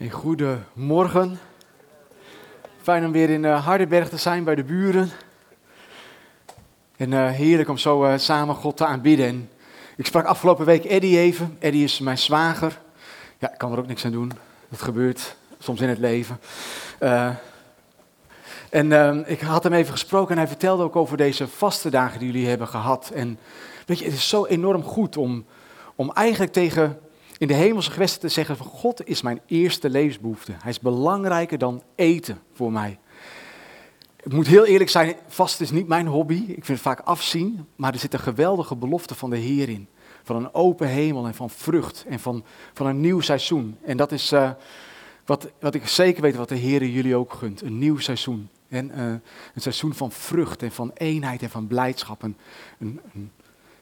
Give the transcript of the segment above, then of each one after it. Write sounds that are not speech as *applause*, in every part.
Een goedemorgen. Fijn om weer in uh, Hardenberg te zijn bij de buren. En uh, heerlijk om zo uh, samen God te aanbidden. En ik sprak afgelopen week Eddie even. Eddie is mijn zwager. Ja, ik kan er ook niks aan doen. Dat gebeurt soms in het leven. en ik had hem even gesproken en hij vertelde ook over deze vaste dagen die jullie hebben gehad. En weet je, het is zo enorm goed om, om eigenlijk tegen in de hemelse gewesten te zeggen van God is mijn eerste levensbehoefte. Hij is belangrijker dan eten voor mij. Ik moet heel eerlijk zijn, vast is niet mijn hobby. Ik vind het vaak afzien, maar er zit een geweldige belofte van de Heer in. Van een open hemel en van vrucht en van, van een nieuw seizoen. En dat is uh, wat, wat ik zeker weet wat de Heer jullie ook gunt. Een nieuw seizoen. En, uh, een seizoen van vrucht en van eenheid en van blijdschap. En, een,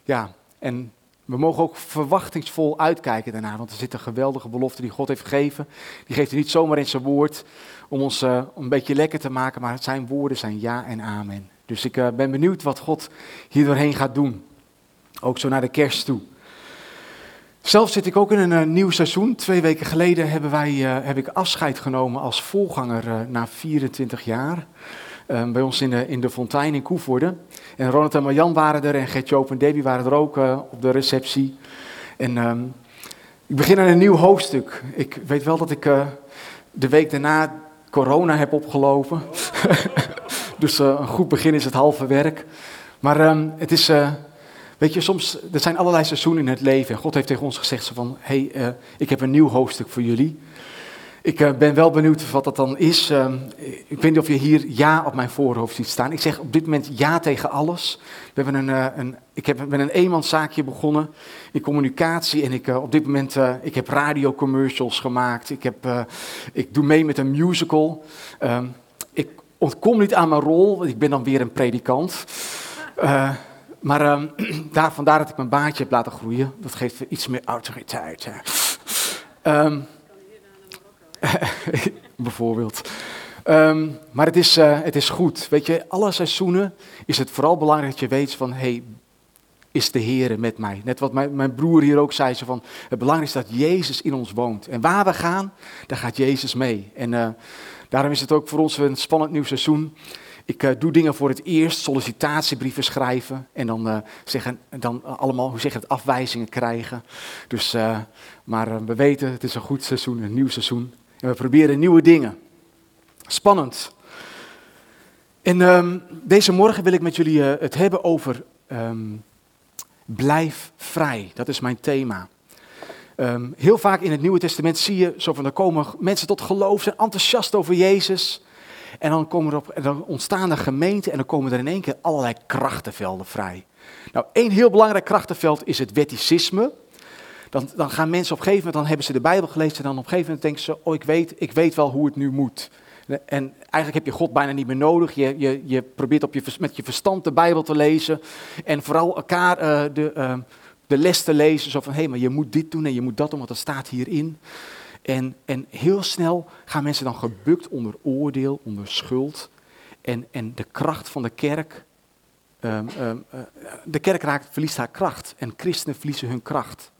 ja, en we mogen ook verwachtingsvol uitkijken daarna, want er zit een geweldige belofte die God heeft gegeven. Die geeft hij niet zomaar in zijn woord om ons uh, een beetje lekker te maken, maar zijn woorden zijn ja en amen. Dus ik uh, ben benieuwd wat God hier doorheen gaat doen. Ook zo naar de kerst toe. Zelf zit ik ook in een uh, nieuw seizoen. Twee weken geleden hebben wij, heb ik afscheid genomen als voorganger na 24 jaar. Ehm, bij ons in de, in de fontein in Koevoorde. En Ronald en Marjan waren er en Gert-Joop en Debbie waren er ook uh, op de receptie. En um, ik begin aan een nieuw hoofdstuk. Ik weet wel dat ik uh, de week daarna corona heb opgelopen. *laughs* dus een goed begin is het halve werk. Maar um, het is, weet je, soms, er zijn allerlei seizoenen in het leven. En God heeft tegen ons gezegd van, hey, ik heb een nieuw hoofdstuk voor jullie. Ik uh, ben wel benieuwd wat dat dan is. Uh, ik weet niet of je hier ja op mijn voorhoofd ziet staan. Ik zeg op dit moment ja tegen alles. We hebben een, uh, een, ik heb, ben een eenmanszaakje begonnen in communicatie. En ik, op dit moment ik heb radiocommercials gemaakt. Ik, heb, ik doe mee met een musical. Ehm, ik ontkom niet aan mijn rol, want ik ben dan weer een predikant. maar ehm, *clears throat* daar, vandaar dat ik mijn baantje heb laten groeien. Dat geeft iets meer autoriteit. Um, *laughs* Bijvoorbeeld. Um, maar het is, uh, het is goed. Weet je, alle seizoenen is het vooral belangrijk dat je weet van, hey, is de Heer met mij? Net wat mijn, mijn broer hier ook zei, zo van, het belangrijkste is dat Jezus in ons woont. En waar we gaan, daar gaat Jezus mee. En uh, daarom is het ook voor ons een spannend nieuw seizoen. Ik uh, doe dingen voor het eerst, sollicitatiebrieven schrijven en dan, zeggen, dan allemaal, hoe zeg het, afwijzingen krijgen. Dus, maar we weten, het is een goed seizoen, een nieuw seizoen. En we proberen nieuwe dingen. Spannend. En um, deze morgen wil ik met jullie uh, het hebben over um, blijf vrij. Dat is mijn thema. Um, heel vaak in het Nieuwe Testament zie je zo van, er komen mensen tot geloof, zijn enthousiast over Jezus. En dan, komen er op, en dan ontstaan er gemeenten en dan komen er in één keer allerlei krachtenvelden vrij. Nou, één heel belangrijk krachtenveld is het wetticisme. Dan, dan gaan mensen op een gegeven moment, dan hebben ze de Bijbel gelezen en dan op een gegeven moment denken ze, oh ik weet, ik weet wel hoe het nu moet. En eigenlijk heb je God bijna niet meer nodig. Je, je, je probeert op je, met je verstand de Bijbel te lezen. En vooral elkaar uh, de, uh, de les te lezen. Zo van, hé, hey, maar je moet dit doen en je moet dat doen, want dat staat hierin. En, en heel snel gaan mensen dan gebukt onder oordeel, onder schuld. En, en de kracht van de kerk, um, um, uh, de kerk raakt, verliest haar kracht. En christenen verliezen hun kracht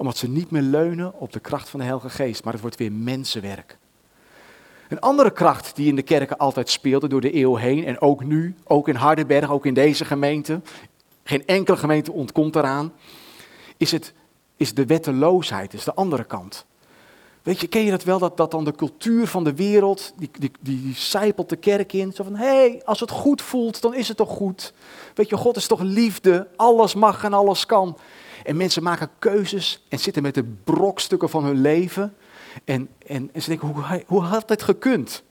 omdat ze niet meer leunen op de kracht van de Heilige Geest, maar het wordt weer mensenwerk. Een andere kracht die in de kerken altijd speelde door de eeuw heen, en ook nu, ook in Hardenberg, ook in deze gemeente, geen enkele gemeente ontkomt eraan, is, het, is de wetteloosheid, is de andere kant. Weet je, ken je dat wel, dat, dat dan de cultuur van de wereld, die, die, die, die zijpelt de kerk in. Zo van, hé, hey, als het goed voelt, dan is het toch goed. Weet je, God is toch liefde, alles mag en alles kan. En mensen maken keuzes en zitten met de brokstukken van hun leven. En, en, en ze denken, hoe, hoe had dit gekund?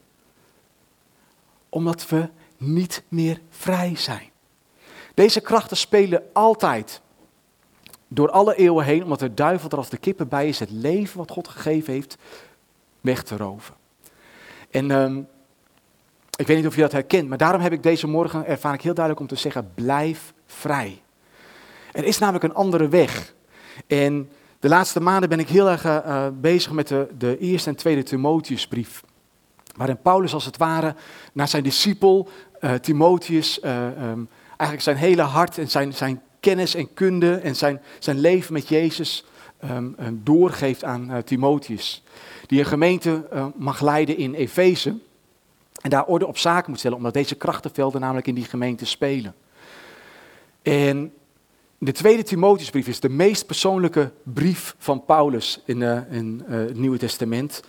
Omdat we niet meer vrij zijn. Deze krachten spelen altijd door alle eeuwen heen, omdat de duivel er als de kippen bij is, het leven wat God gegeven heeft, weg te roven. En um, ik weet niet of je dat herkent, maar daarom heb ik deze morgen, ervaar ik heel duidelijk om te zeggen, blijf vrij. Er is namelijk een andere weg. En de laatste maanden ben ik heel erg uh, bezig met de, de eerste en tweede Timotheusbrief. Waarin Paulus als het ware naar zijn discipel uh, Timotheus um, eigenlijk zijn hele hart en zijn, zijn kennis en kunde en zijn, zijn leven met Jezus um, doorgeeft aan Timotheus. die een gemeente mag leiden in Efeze. En daar orde op zaken moet stellen, omdat deze krachtenvelden namelijk in die gemeente spelen. En de tweede Timotheusbrief is de meest persoonlijke brief van Paulus in, uh, in uh, het Nieuwe Testament.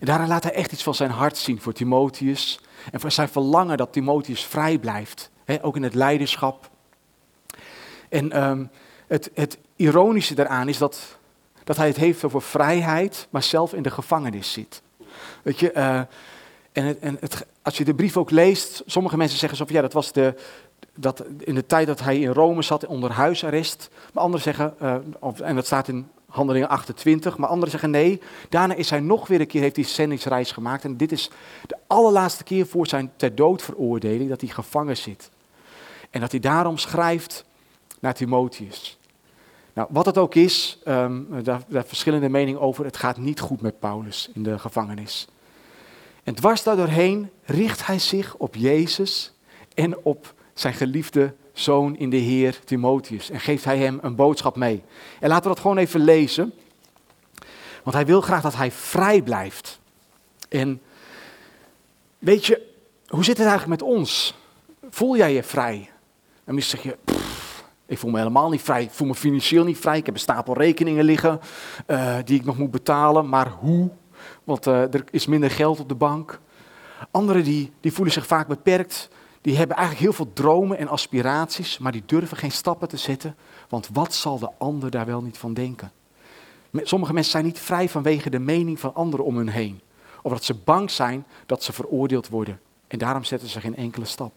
En daarin laat hij echt iets van zijn hart zien voor Timotheus. En voor zijn verlangen dat Timotheus vrij blijft. Hè, ook in het leiderschap. En um, het, het, ironische daaraan is dat, dat hij het heeft over vrijheid, maar zelf in de gevangenis zit. Weet je, uh, en, het, en het, als je de brief ook leest, sommige mensen zeggen zo van ja, dat was de, dat in de tijd dat hij in Rome zat onder huisarrest. Maar anderen zeggen, uh, of, en dat staat in Handelingen 28, maar anderen zeggen nee. Daarna is hij nog weer een keer, heeft hij zendingsreis gemaakt. En dit is de allerlaatste keer voor zijn ter dood veroordeling dat hij gevangen zit. En dat hij daarom schrijft naar Timotheus. Nou, wat het ook is, um, daar, daar verschillende meningen over. Het gaat niet goed met Paulus in de gevangenis. En dwars daardoorheen richt hij zich op Jezus en op zijn geliefde zoon in de Heer Timotheus. En geeft hij hem een boodschap mee. En laten we dat gewoon even lezen. Want hij wil graag dat hij vrij blijft. En weet je, hoe zit het eigenlijk met ons? Voel jij je vrij? En misschien zeg je, ik voel me helemaal niet vrij. Ik voel me financieel niet vrij. Ik heb een stapel rekeningen liggen uh, die ik nog moet betalen. Maar hoe? Want uh, er is minder geld op de bank. Anderen die, die voelen zich vaak beperkt die hebben eigenlijk heel veel dromen en aspiraties, maar die durven geen stappen te zetten, want wat zal de ander daar wel niet van denken? Sommige mensen zijn niet vrij vanwege de mening van anderen om hun heen, of dat ze bang zijn dat ze veroordeeld worden en daarom zetten ze geen enkele stap.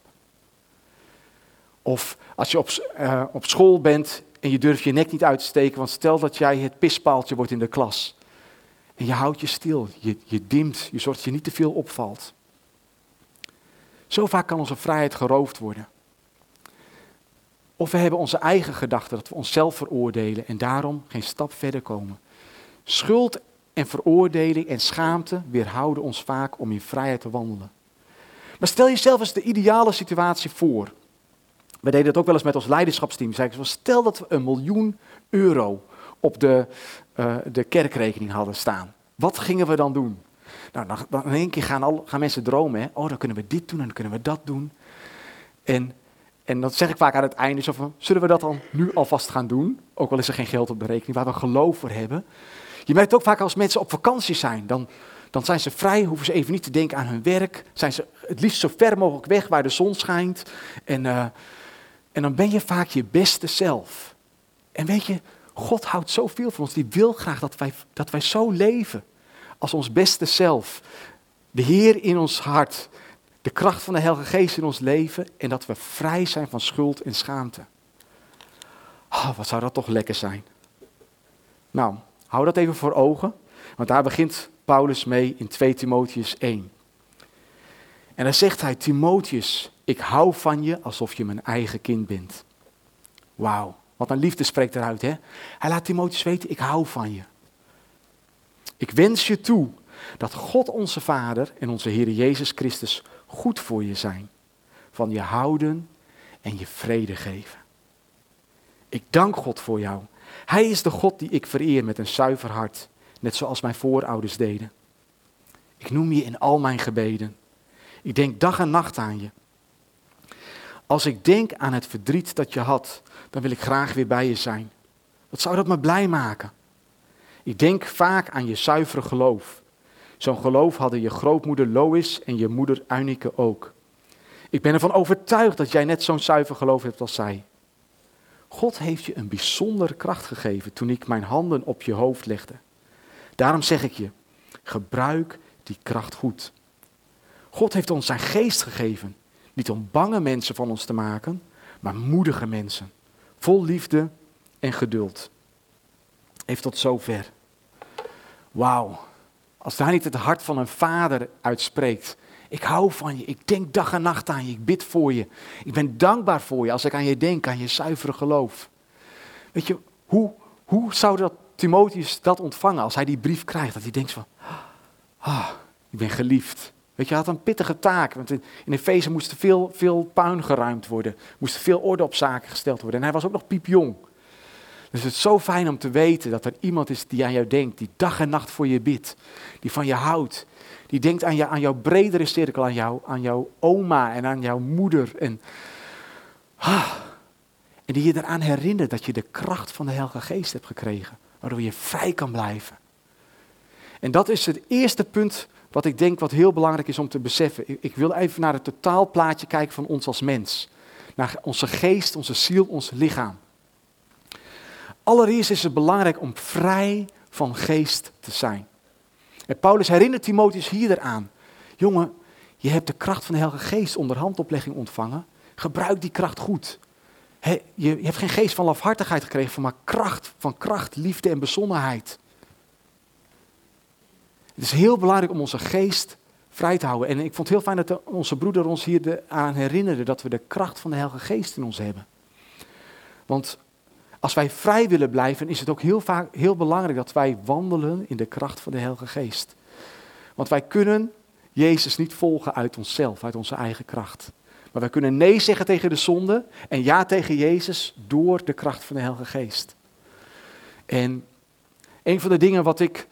Of als je op, uh, op school bent en je durft je nek niet uit te steken, want stel dat jij het pispaaltje wordt in de klas. En je houdt je stil, je, je dimt, je zorgt dat je niet te veel opvalt. Zo vaak kan onze vrijheid geroofd worden. Of we hebben onze eigen gedachten, dat we onszelf veroordelen en daarom geen stap verder komen. Schuld en veroordeling en schaamte weerhouden ons vaak om in vrijheid te wandelen. Maar stel jezelf eens de ideale situatie voor. We deden dat ook wel eens met ons leiderschapsteam. Zeiden, stel dat we een miljoen euro op de, uh, de kerkrekening hadden staan. Wat gingen we dan doen? Nou, dan, in één keer gaan, al, gaan mensen dromen. Hè? Oh, dan kunnen we dit doen en dan kunnen we dat doen. En, en dat zeg ik vaak aan het einde. Zo zullen we dat dan nu alvast gaan doen? Ook al is er geen geld op de rekening, waar we geloof voor hebben. Je merkt ook vaak als mensen op vakantie zijn. Dan, dan zijn ze vrij, hoeven ze even niet te denken aan hun werk. Zijn ze het liefst zo ver mogelijk weg waar de zon schijnt. En, uh, en dan ben je vaak je beste zelf. En weet je, God houdt zoveel van ons. Die wil graag dat wij, dat wij zo leven als ons beste zelf. De Heer in ons hart, de kracht van de Heilige Geest in ons leven en dat we vrij zijn van schuld en schaamte. Oh, wat zou dat toch lekker zijn. Nou, hou dat even voor ogen, want daar begint Paulus mee in 2 Timotheus 1. En dan zegt hij, Timotheus, ik hou van je alsof je mijn eigen kind bent. Wauw, wat een liefde spreekt eruit, hè? Hij laat Timotheus weten, ik hou van je. Ik wens je toe dat God onze Vader en onze Heer Jezus Christus goed voor je zijn, van je houden en je vrede geven. Ik dank God voor jou. Hij is de God die ik vereer met een zuiver hart, net zoals mijn voorouders deden. Ik noem je in al mijn gebeden. Ik denk dag en nacht aan je. Als ik denk aan het verdriet dat je had, dan wil ik graag weer bij je zijn. Wat zou dat me blij maken? Ik denk vaak aan je zuivere geloof. Zo'n geloof hadden je grootmoeder Lois en je moeder Eunike ook. Ik ben ervan overtuigd dat jij net zo'n zuiver geloof hebt als zij. God heeft je een bijzondere kracht gegeven toen ik mijn handen op je hoofd legde. Daarom zeg ik je, gebruik die kracht goed. God heeft ons zijn geest gegeven, niet om bange mensen van ons te maken, maar moedige mensen, vol liefde en geduld. Heeft tot zover. Wauw, als daar niet het hart van een vader uitspreekt. Ik hou van je, ik denk dag en nacht aan je, ik bid voor je. Ik ben dankbaar voor je als ik aan je denk, aan je zuivere geloof. Weet je, hoe, hoe zou dat Timotheus dat ontvangen als hij die brief krijgt? Dat hij denkt van, ah, ik ben geliefd. Weet je, hij had een pittige taak, want in Efeze moest veel, veel puin geruimd worden. Moest veel orde op zaken gesteld worden. En hij was ook nog piepjong. Dus het is zo fijn om te weten dat er iemand is die aan jou denkt, die dag en nacht voor je bidt, die van je houdt, die denkt aan, je, aan jouw bredere cirkel, aan, jou, aan jouw oma en aan jouw moeder. En, ah, en die je eraan herinnert dat je de kracht van de Heilige Geest hebt gekregen, waardoor je vrij kan blijven. En dat is het eerste punt wat ik denk wat heel belangrijk is om te beseffen. Ik, ik wil even naar het totaalplaatje kijken van ons als mens. Naar onze geest, onze ziel, ons lichaam. Allereerst is het belangrijk om vrij van geest te zijn. En Paulus herinnert Timotheus hier eraan. Jongen, je hebt de kracht van de Heilige Geest onder handoplegging ontvangen. Gebruik die kracht goed. je, je, hebt geen geest van lafhartigheid gekregen, maar kracht van kracht, liefde en bezonnenheid. Het is heel belangrijk om onze geest vrij te houden. En ik vond het heel fijn dat onze broeder ons hier aan herinnerde dat we de kracht van de Heilige Geest in ons hebben. Want als wij vrij willen blijven, is het ook heel, vaak, heel belangrijk dat wij wandelen in de kracht van de Heilige Geest. Want wij kunnen Jezus niet volgen uit onszelf, uit onze eigen kracht. Maar wij kunnen nee zeggen tegen de zonde en ja tegen Jezus door de kracht van de Heilige Geest. En een van de dingen wat ik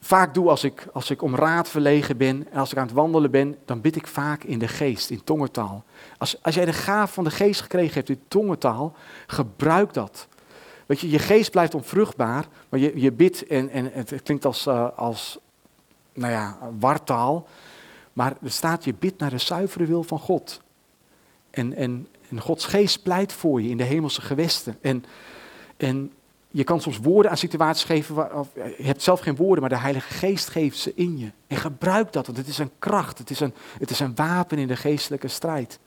vaak doe als ik, als ik om raad verlegen ben en als ik aan het wandelen ben, dan bid ik vaak in de geest, in tongentaal. Als, als jij de gaaf van de geest gekregen hebt in tongentaal, gebruik dat. Weet je, je geest blijft onvruchtbaar, maar je, je bidt en, en het klinkt als, uh, als nou ja, wartaal. Maar er staat, je bidt naar de zuivere wil van God. En, en, en Gods geest pleit voor je in de hemelse gewesten. En, en je kan soms woorden aan situaties geven, waar, of, je hebt zelf geen woorden, maar de Heilige Geest geeft ze in je. En gebruik dat, want het is een kracht, het is een, het is een wapen in de geestelijke strijd.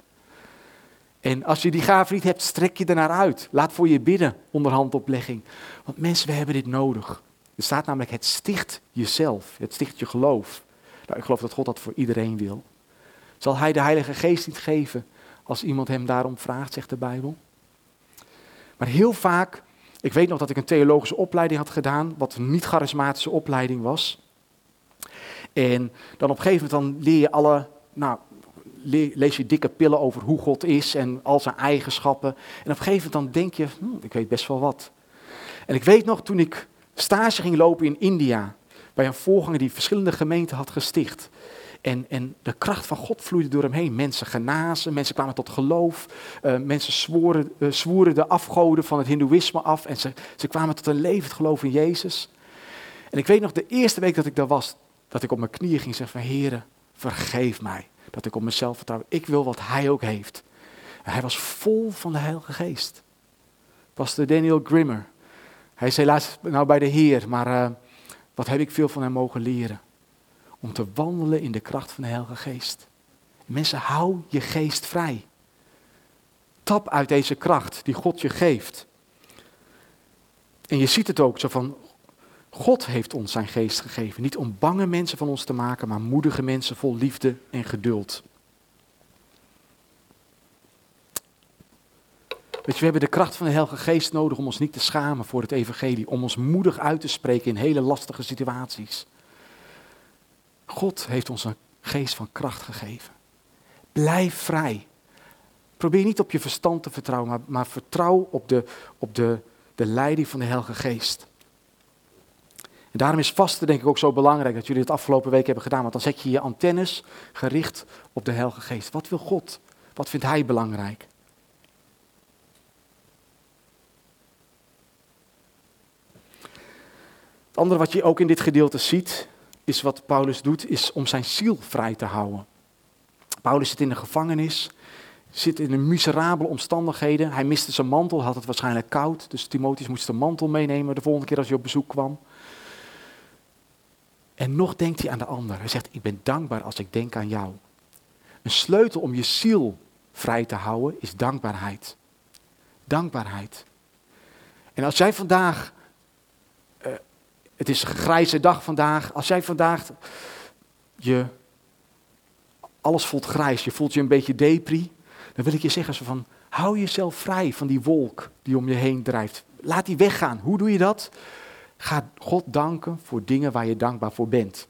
En als je die gave niet hebt, strek je ernaar uit. Laat voor je bidden onder handoplegging. Want mensen, we hebben dit nodig. Er staat namelijk, het sticht jezelf, het sticht je geloof. Nou, ik geloof dat God dat voor iedereen wil. Zal hij de Heilige Geest niet geven als iemand hem daarom vraagt, zegt de Bijbel? Maar heel vaak, ik weet nog dat ik een theologische opleiding had gedaan, wat een niet-charismatische opleiding was. En dan op een gegeven moment dan leer je alle nou, lees je dikke pillen over hoe God is en al zijn eigenschappen. En op een gegeven moment dan denk je, hm, ik weet best wel wat. En ik weet nog toen ik stage ging lopen in India, bij een voorganger die verschillende gemeenten had gesticht. En, en de kracht van God vloeide door hem heen. Mensen genazen, mensen kwamen tot geloof. Uh, mensen zwoeren, uh, zwoeren de afgoden van het hindoeïsme af. En ze, ze kwamen tot een levend geloof in Jezus. En ik weet nog de eerste week dat ik daar was, dat ik op mijn knieën ging zeggen van Heer, vergeef mij dat ik op mezelf vertrouw. Ik wil wat hij ook heeft. hij was vol van de Heilige Geest. Pastor Daniel Grimmer. Hij is helaas nou bij de Heer, maar uh, wat heb ik veel van hem mogen leren? Om te wandelen in de kracht van de Heilige Geest. Mensen, hou je geest vrij. Tap uit deze kracht die God je geeft. En je ziet het ook zo van, God heeft ons zijn geest gegeven. Niet om bange mensen van ons te maken, maar moedige mensen vol liefde en geduld. Weet je, we hebben de kracht van de Heilige Geest nodig om ons niet te schamen voor het evangelie. Om ons moedig uit te spreken in hele lastige situaties. God heeft ons een geest van kracht gegeven. Blijf vrij. Probeer niet op je verstand te vertrouwen, maar, maar vertrouw op, de, op de, de leiding van de Heilige Geest. En daarom is vasten denk ik ook zo belangrijk dat jullie het afgelopen week hebben gedaan. Want dan zet je je antennes gericht op de Heilige Geest. Wat wil God? Wat vindt Hij belangrijk? Het andere wat je ook in dit gedeelte ziet, is wat Paulus doet, is om zijn ziel vrij te houden. Paulus zit in de gevangenis, zit in een miserabele omstandigheden. Hij miste zijn mantel, had het waarschijnlijk koud, dus Timotheus moest de mantel meenemen de volgende keer als hij op bezoek kwam. En nog denkt hij aan de ander. Hij zegt, ik ben dankbaar als ik denk aan jou. Een sleutel om je ziel vrij te houden is dankbaarheid. Dankbaarheid. En als jij vandaag, uh, het is een grijze dag vandaag, als jij vandaag je, alles voelt grijs, je voelt je een beetje depri, dan wil ik je zeggen zo van, hou jezelf vrij van die wolk die om je heen drijft. Laat die weggaan. Hoe doe je dat? Ga God danken voor dingen waar je dankbaar voor bent.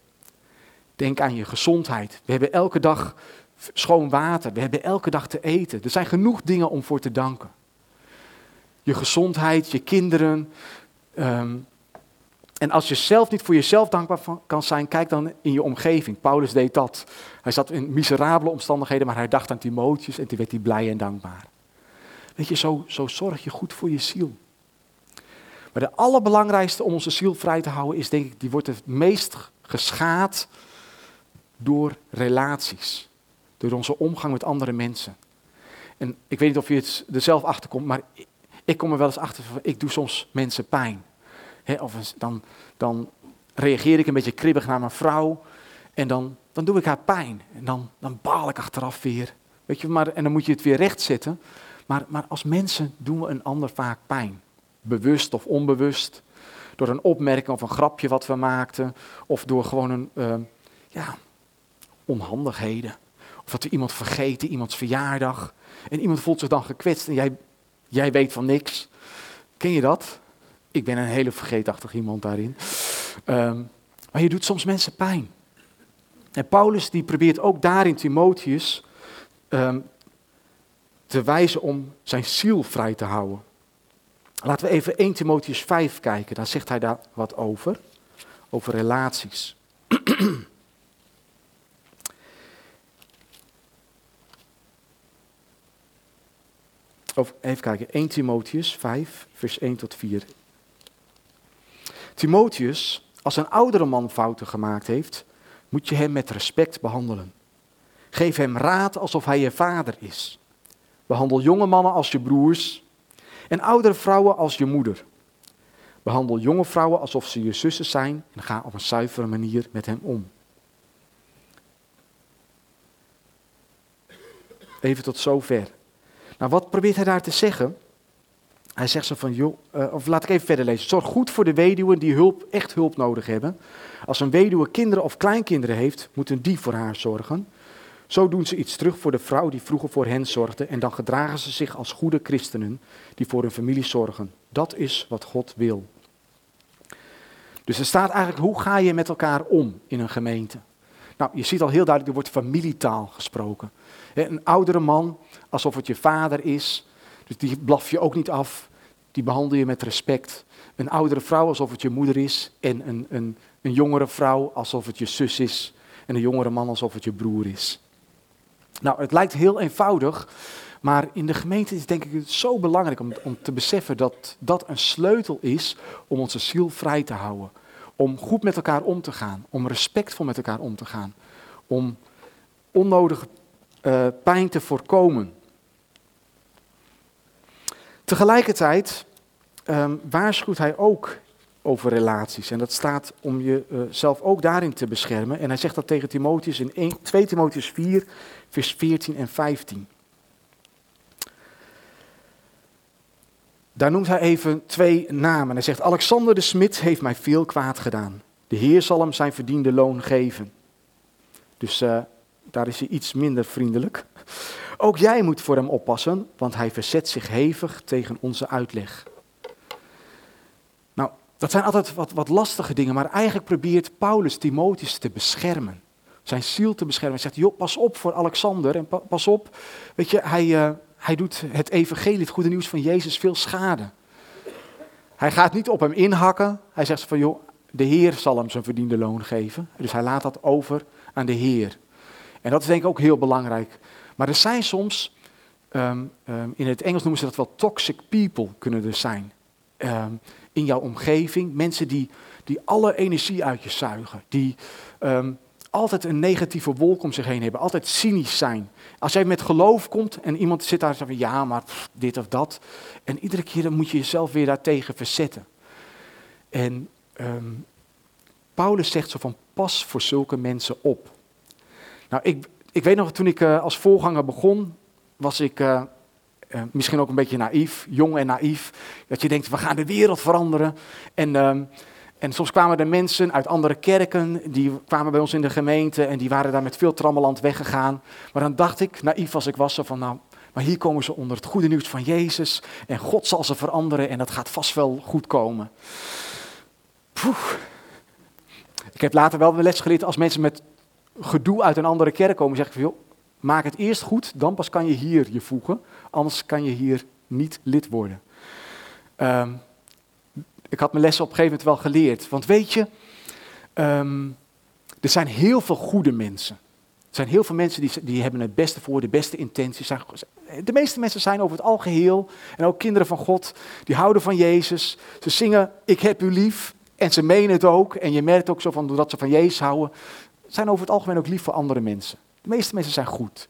Denk aan je gezondheid. We hebben elke dag schoon water. We hebben elke dag te eten. Er zijn genoeg dingen om voor te danken. je gezondheid, je kinderen. Ehm, en als je zelf niet voor jezelf dankbaar kan zijn, kijk dan in je omgeving. Paulus deed dat. Hij zat in miserabele omstandigheden, maar hij dacht aan Timotheus en toen werd hij blij en dankbaar. Weet je, zo, zo zorg je goed voor je ziel. Maar de allerbelangrijkste om onze ziel vrij te houden is, denk ik, die wordt het meest geschaad door relaties. Door onze omgang met andere mensen. En ik weet niet of je het er zelf achter komt, maar ik kom er wel eens achter van, ik doe soms mensen pijn. of dan, dan reageer ik een beetje kribbig naar mijn vrouw en dan, dan doe ik haar pijn. En dan, dan baal ik achteraf weer. Weet je, maar, en dan moet je het weer rechtzetten. Maar, maar als mensen doen we een ander vaak pijn. Bewust of onbewust. Door een opmerking of een grapje wat we maakten. Of door gewoon een, uh, ja, onhandigheden. Of dat we iemand vergeten, iemands verjaardag. En iemand voelt zich dan gekwetst en jij, jij weet van niks. Ken je dat? Ik ben een hele vergeetachtig iemand daarin. Ehm, maar je doet soms mensen pijn. En Paulus die probeert ook daarin Timotheus ehm, te wijzen om zijn ziel vrij te houden. Laten we even 1 Timotheus 5 kijken, daar zegt hij daar wat over. Over relaties. *clears throat* Even kijken, 1 Timotheus 5, vers 1 tot 4. Timotheus, als een oudere man fouten gemaakt heeft, moet je hem met respect behandelen. Geef hem raad alsof hij je vader is. Behandel jonge mannen als je broers en oudere vrouwen als je moeder. Behandel jonge vrouwen alsof ze je zussen zijn en ga op een zuivere manier met hen om. Even tot zover. Nou, wat probeert hij daar te zeggen? Hij zegt zo van, joh, uh, of laat ik even verder lezen. Zorg goed voor de weduwen die hulp, echt hulp nodig hebben. Als een weduwe kinderen of kleinkinderen heeft, moeten die voor haar zorgen. Zo doen ze iets terug voor de vrouw die vroeger voor hen zorgde en dan gedragen ze zich als goede christenen die voor hun familie zorgen. Dat is wat God wil. Dus er staat eigenlijk, hoe ga je met elkaar om in een gemeente? Nou, je ziet al heel duidelijk, er wordt familietaal gesproken. Een oudere man, alsof het je vader is, dus die blaf je ook niet af, die behandel je met respect. Een oudere vrouw alsof het je moeder is en een, een, een jongere vrouw alsof het je zus is en een jongere man alsof het je broer is. Nou, het lijkt heel eenvoudig, maar in de gemeente is denk ik het zo belangrijk om, om te beseffen dat dat een sleutel is om onze ziel vrij te houden. Om goed met elkaar om te gaan, om respectvol met elkaar om te gaan, om onnodige uh, pijn te voorkomen. Tegelijkertijd um, waarschuwt hij ook over relaties. En dat staat om jezelf uh, ook daarin te beschermen. En hij zegt dat tegen Timotheus in 1, 2 Timotheus 4, vers 14 en 15. Daar noemt hij even twee namen. Hij zegt, Alexander de Smit heeft mij veel kwaad gedaan. De Heer zal hem zijn verdiende loon geven. Dus uh, daar is hij iets minder vriendelijk. *laughs* Ook jij moet voor hem oppassen, want hij verzet zich hevig tegen onze uitleg. Dat zijn altijd wat, wat lastige dingen, maar eigenlijk probeert Paulus Timotheus te beschermen. Zijn ziel te beschermen. Hij zegt, joh, pas op voor Alexander en pas op. Weet je, hij, uh, hij doet het evangelie, het goede nieuws van Jezus, veel schade. Hij gaat niet op hem inhakken. Hij zegt van, joh, de Heer zal hem zijn verdiende loon geven. Dus hij laat dat over aan de Heer. En dat is denk ik ook heel belangrijk. Maar er zijn soms, um, um, in het Engels noemen ze dat wel toxic people kunnen er zijn. Um, in jouw omgeving, mensen die, die alle energie uit je zuigen. Die altijd een negatieve wolk om zich heen hebben, altijd cynisch zijn. Als jij met geloof komt en iemand zit daar en zegt van ja, maar dit of dat. En iedere keer dan moet je jezelf weer daartegen verzetten. En Paulus zegt zo van pas voor zulke mensen op. Nou, ik, ik weet nog, toen ik uh, als voorganger begon, was ik uh, uh, misschien ook een beetje naïef, jong en naïef. Dat je denkt, we gaan de wereld veranderen. En, ehm, en soms kwamen er mensen uit andere kerken, die kwamen bij ons in de gemeente en die waren daar met veel trammeland weggegaan. Maar dan dacht ik, naïef als ik was, van nou, maar hier komen ze onder het goede nieuws van Jezus en God zal ze veranderen en dat gaat vast wel goed komen. Ik heb later wel les geleerd als mensen met gedoe uit een andere kerk komen, zeg ik van, maak het eerst goed, dan pas kan je hier je voegen, anders kan je hier niet lid worden. ehm, ik had mijn lessen op een gegeven moment wel geleerd. Want weet je, ehm, er zijn heel veel goede mensen. Er zijn heel veel mensen die, die hebben het beste voor, de beste intenties. De meeste mensen zijn over het algeheel, en ook kinderen van God, die houden van Jezus. Ze zingen, ik heb u lief, en ze menen het ook. En je merkt ook zo van, doordat ze van Jezus houden, zijn over het algemeen ook lief voor andere mensen. De meeste mensen zijn goed.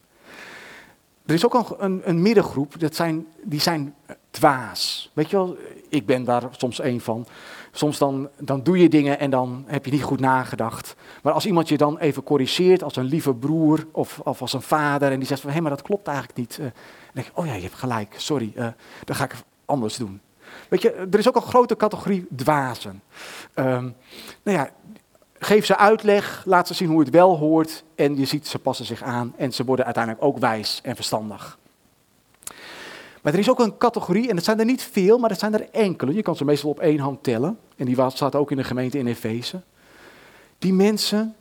Er is ook een, een, een middengroep, dat zijn, die zijn dwaas. Weet je wel, ik ben daar soms een van. Soms dan, dan doe je dingen en dan heb je niet goed nagedacht. Maar als iemand je dan even corrigeert als een lieve broer of, of als een vader en die zegt van hé, maar dat klopt eigenlijk niet. Uh, dan denk je, oh ja, je hebt gelijk, sorry, uh, dan ga ik anders doen. Weet je, er is ook een grote categorie dwazen. Um, nou ja, geef ze uitleg, laat ze zien hoe het wel hoort en je ziet ze passen zich aan en ze worden uiteindelijk ook wijs en verstandig. Maar er is ook een categorie, en dat zijn er niet veel, maar dat zijn er enkele. Je kan ze meestal op één hand tellen. En die staat ook in de gemeente in Efeze. Die mensen,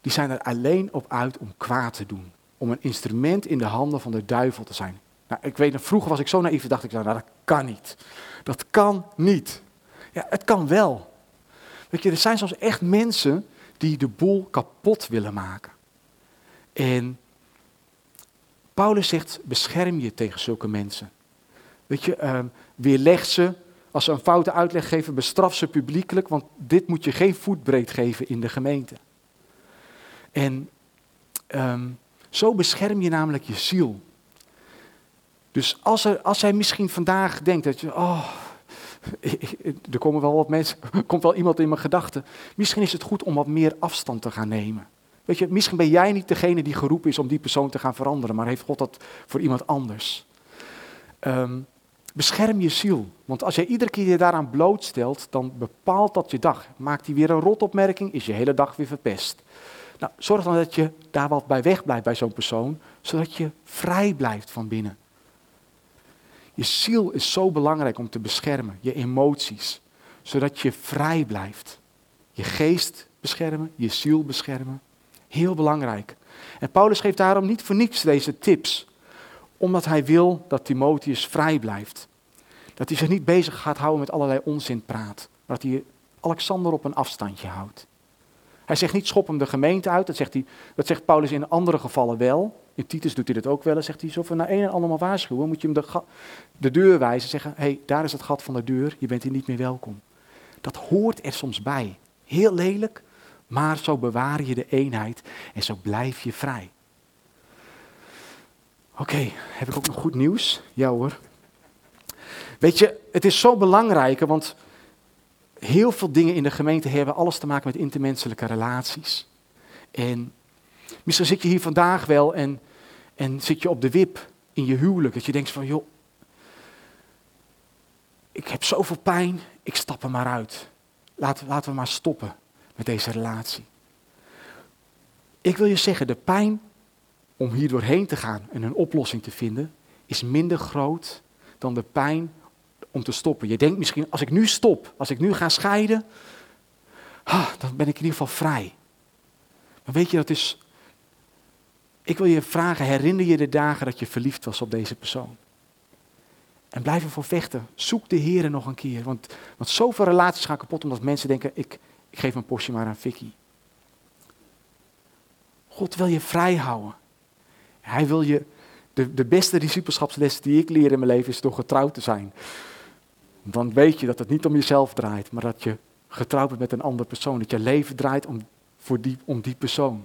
die zijn er alleen op uit om kwaad te doen. Om een instrument in de handen van de duivel te zijn. Nou, ik weet, vroeger was ik zo naïef, dacht ik, nou, dat kan niet. Dat kan niet. Ja, het kan wel. Weet je, er zijn soms echt mensen die de boel kapot willen maken. En Paulus zegt, bescherm je tegen zulke mensen. Weet je, uh, weerleg ze. Als ze een foute uitleg geven, bestraf ze publiekelijk, want dit moet je geen voetbreed geven in de gemeente. En um, zo bescherm je namelijk je ziel. Dus als, er, als hij misschien vandaag denkt dat je, oh, *laughs* er komen wel wat mensen, *laughs* komt wel iemand in mijn gedachten. Misschien is het goed om wat meer afstand te gaan nemen. Weet je, misschien ben jij niet degene die geroepen is om die persoon te gaan veranderen, maar heeft God dat voor iemand anders. Um, bescherm je ziel. Want als jij iedere keer je daaraan blootstelt, dan bepaalt dat je dag. Maakt hij weer een rotopmerking, is je hele dag weer verpest. Nou, zorg dan dat je daar wat bij weg blijft bij zo'n persoon, zodat je vrij blijft van binnen. Je ziel is zo belangrijk om te beschermen, je emoties, zodat je vrij blijft. Je geest beschermen, je ziel beschermen. Heel belangrijk. En Paulus geeft daarom niet voor niets deze tips, omdat hij wil dat Timotheus vrij blijft. Dat hij zich niet bezig gaat houden met allerlei onzinpraat, dat hij Alexander op een afstandje houdt. Hij zegt niet schop hem de gemeente uit, dat zegt, hij, dat zegt Paulus in andere gevallen wel. In Titus doet hij dat ook wel. En zegt hij, zo van naar een en allemaal waarschuwen, moet je hem de, de deur wijzen. Zeggen, hé, hey, daar is het gat van de deur, je bent hier niet meer welkom. Dat hoort er soms bij. Heel lelijk, maar zo bewaar je de eenheid en zo blijf je vrij. Oké, heb ik ook nog goed nieuws? Ja hoor. Weet je, het is zo belangrijk, want heel veel dingen in de gemeente hebben alles te maken met intermenselijke relaties. En misschien zit je hier vandaag wel en, en zit je op de wip in je huwelijk. Dat je denkt van, joh, ik heb zoveel pijn, ik stap er maar uit. Laten, laten we maar stoppen met deze relatie. Ik wil je zeggen, de pijn om hier doorheen te gaan en een oplossing te vinden, is minder groot dan de pijn om te stoppen. Je denkt misschien, als ik nu stop, als ik nu ga scheiden, ah, dan ben ik in ieder geval vrij. Maar weet je, dat is. Ik wil je vragen, herinner je de dagen dat je verliefd was op deze persoon? En blijf ervoor vechten. Zoek de Heer nog een keer. Want, want zoveel relaties gaan kapot omdat mensen denken, ik, ik geef mijn postje maar aan Vicky. God wil je vrij houden. Hij wil je, de, de beste discipelschapsles die ik leer in mijn leven is door getrouwd te zijn. Dan weet je dat het niet om jezelf draait, maar dat je getrouwd bent met een andere persoon. Dat je leven draait om, voor die, om die persoon.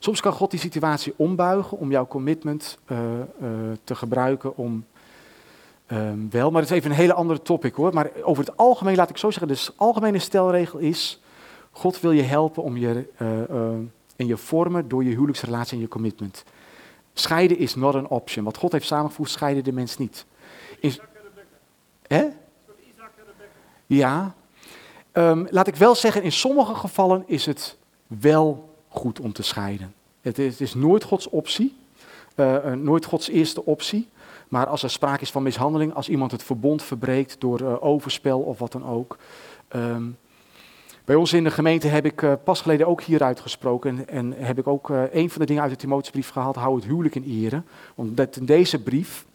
soms kan God die situatie ombuigen om jouw commitment uh, uh, te gebruiken om um, wel, maar dat is even een hele andere topic hoor. Maar over het algemeen laat ik zo zeggen, de algemene stelregel is, God wil je helpen om je, uh, in je vormen door je huwelijksrelatie en je commitment. Scheiden is not an option. Wat God heeft samengevoegd, scheiden de mens niet. Is, hè? Ja. Um, laat ik wel zeggen, in sommige gevallen is het wel goed om te scheiden. Het is, het is nooit Gods optie, uh, nooit Gods eerste optie. Maar als er sprake is van mishandeling, als iemand het verbond verbreekt door uh, overspel of wat dan ook. Um, bij ons in de gemeente heb ik pas geleden ook hieruit gesproken. En, en heb ik ook een van de dingen uit de Timotheusbrief gehaald, hou het huwelijk in ere. Omdat in deze brief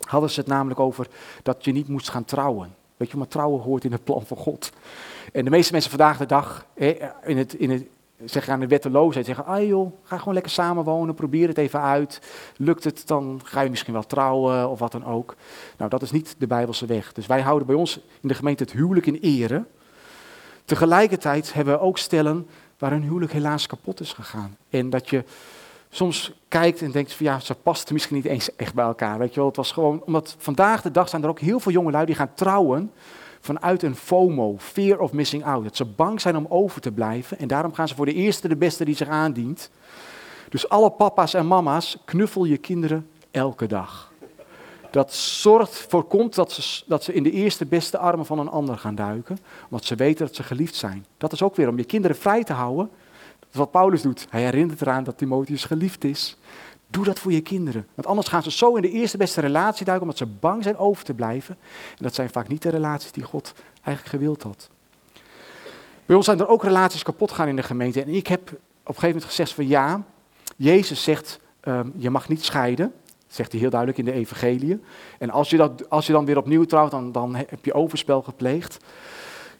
hadden ze het namelijk over dat je niet moest gaan trouwen. Weet je, maar trouwen hoort in het plan van God. En de meeste mensen vandaag de dag, in het, in het, zeggen aan de wetteloosheid, zeggen, ah joh, ga gewoon lekker samenwonen, probeer het even uit. Lukt het, dan ga je misschien wel trouwen of wat dan ook. Nou, dat is niet de Bijbelse weg. Dus wij houden bij ons in de gemeente het huwelijk in ere. Tegelijkertijd hebben we ook stellen waar hun huwelijk helaas kapot is gegaan. En dat je soms kijkt en denkt van ja, ze pasten misschien niet eens echt bij elkaar. Weet je wel, het was gewoon, omdat vandaag de dag zijn er ook heel veel jongelui die gaan trouwen vanuit een FOMO, fear of missing out. Dat ze bang zijn om over te blijven en daarom gaan ze voor de eerste de beste die zich aandient. Dus alle papa's en mama's, knuffel je kinderen elke dag. Dat zorgt, voorkomt dat ze, dat ze in de eerste beste armen van een ander gaan duiken, omdat ze weten dat ze geliefd zijn. Dat is ook weer om je kinderen vrij te houden. Dat is wat Paulus doet. Hij herinnert eraan dat Timotheus geliefd is. Doe dat voor je kinderen. Want anders gaan ze zo in de eerste beste relatie duiken, omdat ze bang zijn over te blijven. En dat zijn vaak niet de relaties die God eigenlijk gewild had. Bij ons zijn er ook relaties kapot gaan in de gemeente. En ik heb op een gegeven moment gezegd van ja, Jezus zegt, um, je mag niet scheiden zegt hij heel duidelijk in de evangelie. En als je, dat, als je dan weer opnieuw trouwt, dan, dan heb je overspel gepleegd.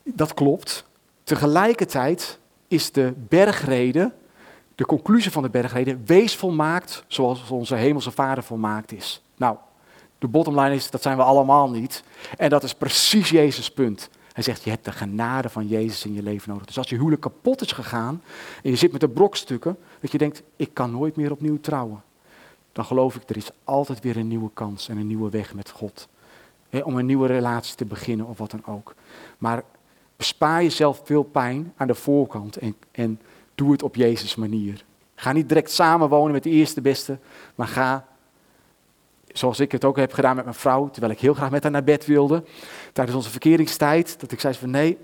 Dat klopt. Tegelijkertijd is de bergrede, de conclusie van de bergrede, wees volmaakt zoals onze hemelse vader volmaakt is. Nou, de bottom line is, dat zijn we allemaal niet. En dat is precies Jezus' punt. Hij zegt, je hebt de genade van Jezus in je leven nodig. Dus als je huwelijk kapot is gegaan en je zit met de brokstukken, dat je denkt, ik kan nooit meer opnieuw trouwen dan geloof ik, er is altijd weer een nieuwe kans en een nieuwe weg met God. om een nieuwe relatie te beginnen of wat dan ook. Maar bespaar jezelf veel pijn aan de voorkant en, en doe het op Jezus' manier. Ga niet direct samenwonen met de eerste beste, maar ga, zoals ik het ook heb gedaan met mijn vrouw, terwijl ik heel graag met haar naar bed wilde, tijdens onze verkeringstijd, dat ik zei van nee,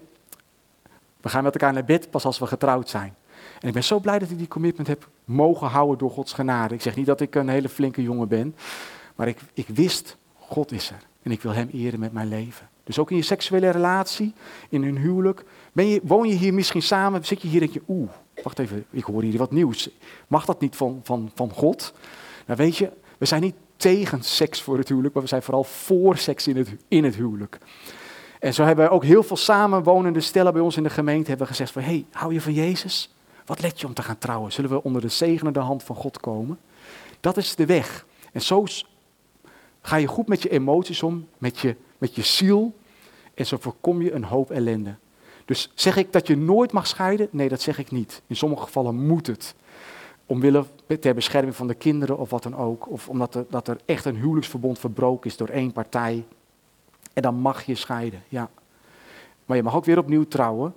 we gaan met elkaar naar bed pas als we getrouwd zijn. En ik ben zo blij dat ik die commitment heb mogen houden door Gods genade. Ik zeg niet dat ik een hele flinke jongen ben, maar ik, ik wist, God is er. En ik wil Hem eren met mijn leven. Dus ook in je seksuele relatie, in hun huwelijk. Ben je, woon je hier misschien samen, zit je hier denk je, oeh, wacht even, ik hoor hier wat nieuws. Mag dat niet van, van, van God? Nou weet je, we zijn niet tegen seks voor het huwelijk, maar we zijn vooral voor seks in het, in het huwelijk. En zo hebben we ook heel veel samenwonende stellen bij ons in de gemeente hebben gezegd van, hey, hou je van Jezus? Wat let je om te gaan trouwen? Zullen we onder de zegenende hand van God komen? Dat is de weg. En zo ga je goed met je emoties om, met je, met je ziel. En zo voorkom je een hoop ellende. Dus zeg ik dat je nooit mag scheiden? Nee, dat zeg ik niet. In sommige gevallen moet het. Omwille ter bescherming van de kinderen of wat dan ook. Of omdat er, dat er echt een huwelijksverbond verbroken is door één partij. En dan mag je scheiden, ja. Maar je mag ook weer opnieuw trouwen.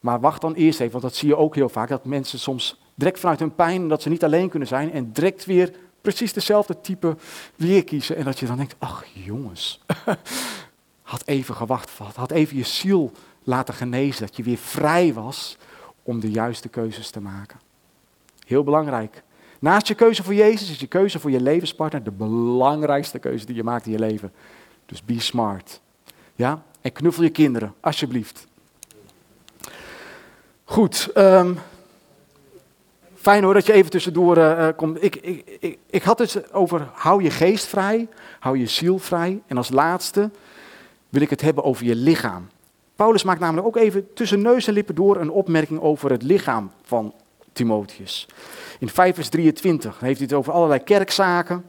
Maar wacht dan eerst even, want dat zie je ook heel vaak, dat mensen soms direct vanuit hun pijn, dat ze niet alleen kunnen zijn, en direct weer precies dezelfde type weer kiezen. En dat je dan denkt, ach jongens, *laughs* had even gewacht, had even je ziel laten genezen, dat je weer vrij was om de juiste keuzes te maken. Heel belangrijk. Naast je keuze voor Jezus is je keuze voor je levenspartner de belangrijkste keuze die je maakt in je leven. Dus be smart. Ja? En knuffel je kinderen, alsjeblieft. Goed. Um, fijn hoor dat je even tussendoor uh, komt. Ik, ik, ik, ik had het over hou je geest vrij, hou je ziel vrij. En als laatste wil ik het hebben over je lichaam. Paulus maakt namelijk ook even tussen neus en lippen door een opmerking over het lichaam van Timotheus. In 5 vers 23 heeft hij het over allerlei kerkzaken.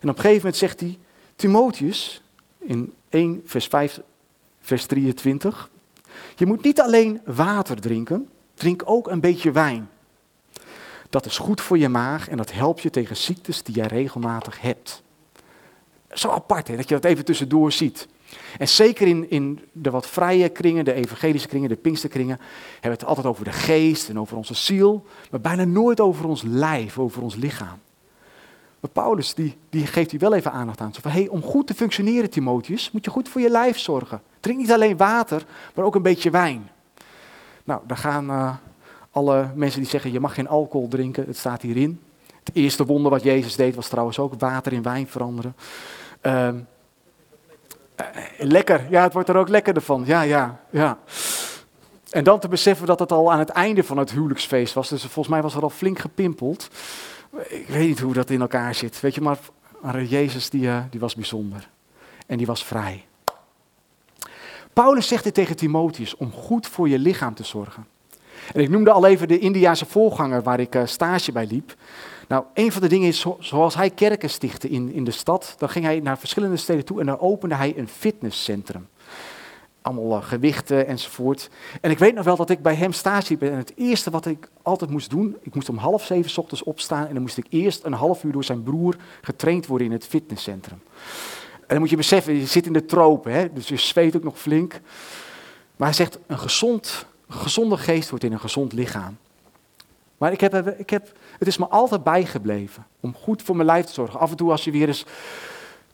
En op een gegeven moment zegt hij, Timotheus, in 1 vers 5 vers 23, je moet niet alleen water drinken, drink ook een beetje wijn. Dat is goed voor je maag en dat helpt je tegen ziektes die jij regelmatig hebt. Zo apart hè, dat je dat even tussendoor ziet. En zeker in, in de wat vrije kringen, de evangelische kringen, de pinksterkringen, hebben we het altijd over de geest en over onze ziel, maar bijna nooit over ons lijf, over ons lichaam. Maar Paulus, die, die geeft hier wel even aandacht aan. Zo van, hey, om goed te functioneren, Timotheus, moet je goed voor je lijf zorgen. Drink niet alleen water, maar ook een beetje wijn. Nou, daar gaan uh, alle mensen die zeggen, je mag geen alcohol drinken, het staat hierin. Het eerste wonder wat Jezus deed was trouwens ook water in wijn veranderen. Uh, lekker, ja, het wordt er ook lekkerder van. Ja, ja, ja. En dan te beseffen dat het al aan het einde van het huwelijksfeest was. Dus volgens mij was er al flink gepimpeld. Ik weet niet hoe dat in elkaar zit. Weet je, maar, Jezus die, uh, die was bijzonder. En die was vrij. Paulus zegt dit tegen Timotheus om goed voor je lichaam te zorgen. En ik noemde al even de Indiaanse voorganger waar ik uh, stage bij liep. Nou, een van de dingen is, zoals hij kerken stichtte in, in de stad, dan ging hij naar verschillende steden toe en dan opende hij een fitnesscentrum. Allemaal uh, gewichten enzovoort. En ik weet nog wel dat ik bij hem stage liep en het eerste wat ik altijd moest doen, ik moest om half zeven ochtends opstaan en dan moest ik eerst een half uur door zijn broer getraind worden in het fitnesscentrum. En dan moet je beseffen, je zit in de tropen, hè, dus je zweet ook nog flink. Maar hij zegt, een, gezond, een gezonde geest wordt in een gezond lichaam. Maar ik heb, ik heb, het is me altijd bijgebleven om goed voor mijn lijf te zorgen. Af en toe als je weer eens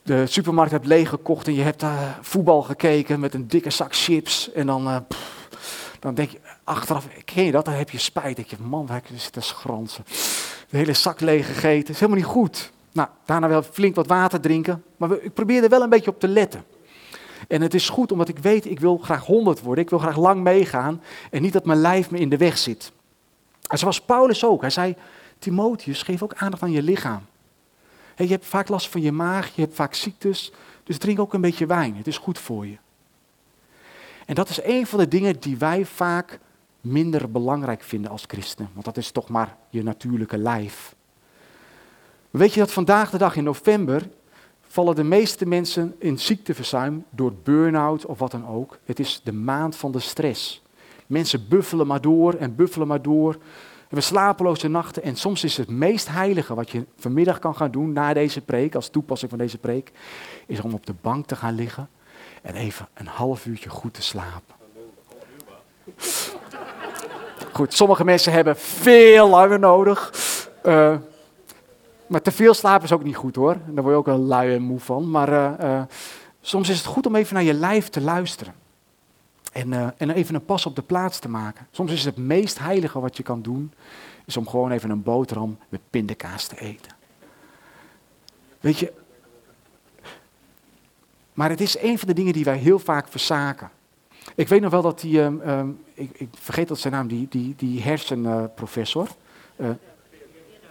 de supermarkt hebt leeggekocht en je hebt uh, voetbal gekeken met een dikke zak chips. En dan, pff, dan denk je achteraf, ken je dat? Dan heb je spijt. denk je, man, waar zit te schransen. De hele zak leeg gegeten. Dat is helemaal niet goed. Nou, daarna wel flink wat water drinken. Maar ik probeer er wel een beetje op te letten. En het is goed omdat ik weet, ik wil graag honderd worden. Ik wil graag lang meegaan. En niet dat mijn lijf me in de weg zit. En zoals Paulus ook. Hij zei, Timotheus, geef ook aandacht aan je lichaam. je hebt vaak last van je maag, je hebt vaak ziektes. Dus drink ook een beetje wijn. Het is goed voor je. En dat is een van de dingen die wij vaak minder belangrijk vinden als christenen. Want dat is toch maar je natuurlijke lijf. Weet je dat vandaag de dag in november vallen de meeste mensen in ziekteverzuim door burn-out of wat dan ook. Het is de maand van de stress. Mensen buffelen maar door en buffelen maar door. We slapeloze nachten en soms is het meest heilige wat je vanmiddag kan gaan doen na deze preek, als toepassing van deze preek, is om op de bank te gaan liggen en even een half uurtje goed te slapen. Goed, sommige mensen hebben veel langer nodig. Uh, maar te veel slapen is ook niet goed hoor. Daar word je ook wel lui en moe van. Maar uh, uh, soms is het goed om even naar je lijf te luisteren. En, uh, en even een pas op de plaats te maken. Soms is het meest heilige wat je kan doen, is om gewoon even een boterham met pindakaas te eten. Weet je, maar het is een van de dingen die wij heel vaak verzaken. Ik weet nog wel dat die, um, um, ik, ik, vergeet dat zijn naam, die, die, die hersenprofessor. Uh,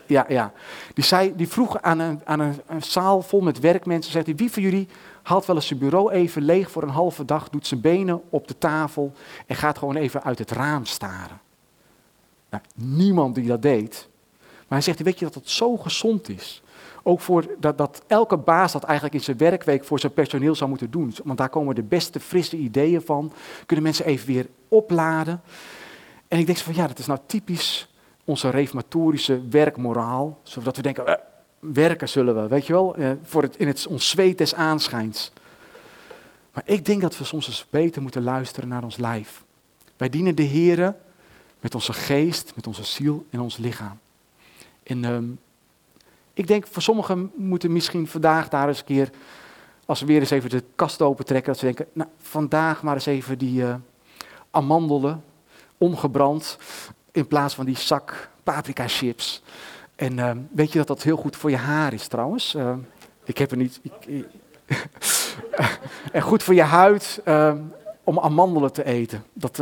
ja, ja. Die, zei, die vroeg aan, een, aan een, een zaal vol met werkmensen, zegt hij, wie van jullie haalt wel eens zijn bureau even leeg voor een halve dag, doet zijn benen op de tafel en gaat gewoon even uit het raam staren. Nou, niemand die dat deed. Maar hij zegt, weet je dat het zo gezond is? Ook voor dat, dat elke baas dat eigenlijk in zijn werkweek voor zijn personeel zou moeten doen. Want daar komen de beste frisse ideeën van. Kunnen mensen even weer opladen. En ik denk van ja, dat is nou typisch onze reformatorische werkmoraal. Zodat we denken, eh, werken zullen we, weet je wel, eh, voor het, in het, ons zweet des aanschijns. Maar ik denk dat we soms eens beter moeten luisteren naar ons lijf. Wij dienen de Heer met onze geest, met onze ziel en ons lichaam. En ehm, ik denk voor sommigen moeten misschien vandaag daar eens een keer, als we weer eens even de kast open trekken, dat ze denken, nou vandaag maar eens even die uh, amandelen, ongebrand, in plaats van die zak paprika chips. En uh, weet je dat dat heel goed voor je haar is trouwens? Uh, ik heb er niet. Ik, *laughs* en goed voor je huid uh, om amandelen te eten. Dat,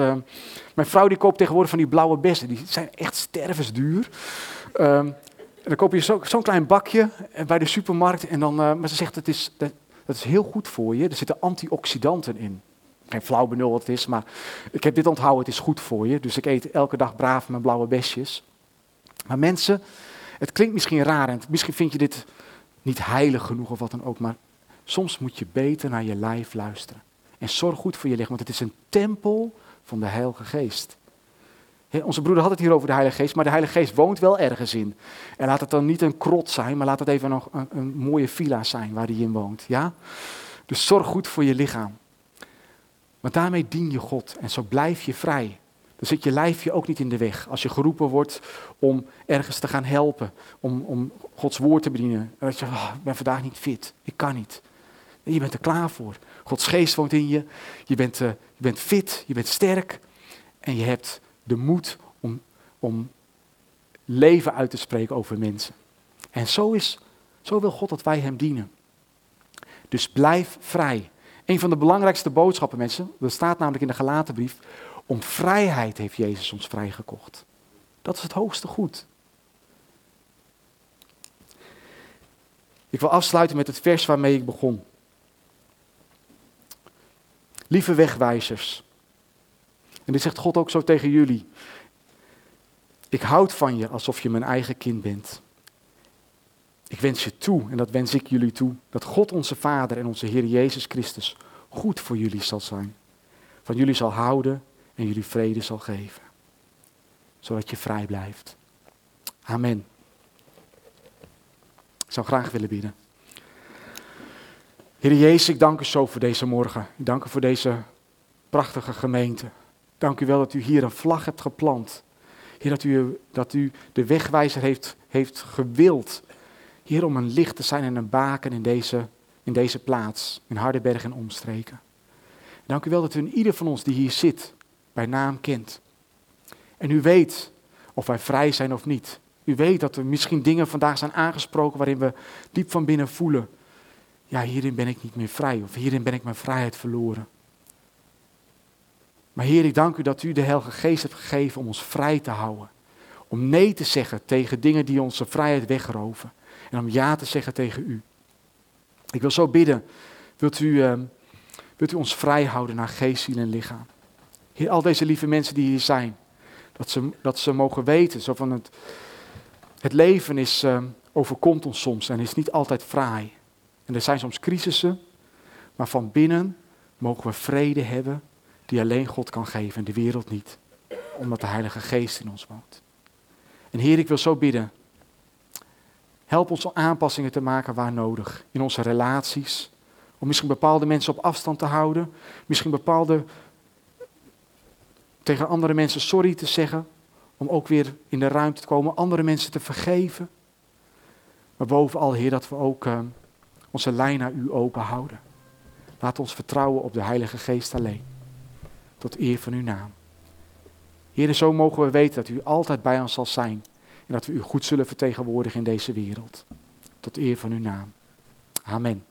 mijn vrouw die koopt tegenwoordig van die blauwe bessen. Die zijn echt stervensduur. Ehm, en dan koop je zo'n zo klein bakje bij de supermarkt. En dan, maar ze zegt dat is, dat, dat is heel goed voor je. Er zitten antioxidanten in geen flauw benul wat het is, maar ik heb dit onthouden, het is goed voor je. Dus ik eet elke dag braaf mijn blauwe besjes. Maar mensen, het klinkt misschien raar en misschien vind je dit niet heilig genoeg of wat dan ook, maar soms moet je beter naar je lijf luisteren. En zorg goed voor je lichaam, want het is een tempel van de Heilige Geest. onze broeder had het hier over de Heilige Geest, maar de Heilige Geest woont wel ergens in. En laat het dan niet een krot zijn, maar laat het even nog een, een mooie villa zijn waar hij in woont. Ja? Dus zorg goed voor je lichaam. Want daarmee dien je God en zo blijf je vrij. Dan zit je lijfje ook niet in de weg. Als je geroepen wordt om ergens te gaan helpen, om, om Gods woord te bedienen. En dat je, oh, ik ben vandaag niet fit, ik kan niet. je bent er klaar voor. Gods geest woont in je. Je bent, uh, je bent fit, je bent sterk. En je hebt de moed om, om leven uit te spreken over mensen. En zo, is, zo wil God dat wij Hem dienen. Dus blijf vrij. Een van de belangrijkste boodschappen, mensen, dat staat namelijk in de Galatenbrief, om vrijheid heeft Jezus ons vrijgekocht. Dat is het hoogste goed. Ik wil afsluiten met het vers waarmee ik begon. Lieve wegwijzers. En dit zegt God ook zo tegen jullie. Ik houd van je alsof je mijn eigen kind bent. Ik wens je toe, en dat wens ik jullie toe, dat God onze Vader en onze Heer Jezus Christus goed voor jullie zal zijn. Van jullie zal houden en jullie vrede zal geven. Zodat je vrij blijft. Amen. Ik zou graag willen bidden. Heer Jezus, ik dank u zo voor deze morgen. Ik dank u voor deze prachtige gemeente. Dank u wel dat u hier een vlag hebt geplant. Heer, dat u, dat u de wegwijzer heeft, heeft gewild. Heer, om een licht te zijn en een baken in deze, in deze plaats, in Hardenberg en omstreken. Dank u wel dat u in ieder van ons die hier zit, bij naam kent. En u weet of wij vrij zijn of niet. U weet dat er misschien dingen vandaag zijn aangesproken waarin we diep van binnen voelen. Ja, hierin ben ik niet meer vrij of hierin ben ik mijn vrijheid verloren. Maar Heer, ik dank u dat u de Heilige Geest hebt gegeven om ons vrij te houden. Om nee te zeggen tegen dingen die onze vrijheid wegroven. En om ja te zeggen tegen u. Ik wil zo bidden, wilt u, uh, wilt u ons vrij houden naar geest, ziel en lichaam. Al deze lieve mensen die hier zijn, dat ze, dat ze mogen weten, zo van het, het leven is, uh, overkomt ons soms en is niet altijd fraai. En er zijn soms crisissen, maar van binnen mogen we vrede hebben die alleen God kan geven en de wereld niet. Omdat de Heilige Geest in ons woont. En Heer, ik wil zo bidden. Help ons om aanpassingen te maken waar nodig. In onze relaties. Om misschien bepaalde mensen op afstand te houden. Misschien bepaalde tegen andere mensen sorry te zeggen. Om ook weer in de ruimte te komen andere mensen te vergeven. Maar bovenal, Heer, dat we ook uh, onze lijn naar U open houden. Laat ons vertrouwen op de Heilige Geest alleen tot eer van uw naam. Heer, zo mogen we weten dat u altijd bij ons zal zijn en dat we u goed zullen vertegenwoordigen in deze wereld. Tot eer van uw naam. Amen.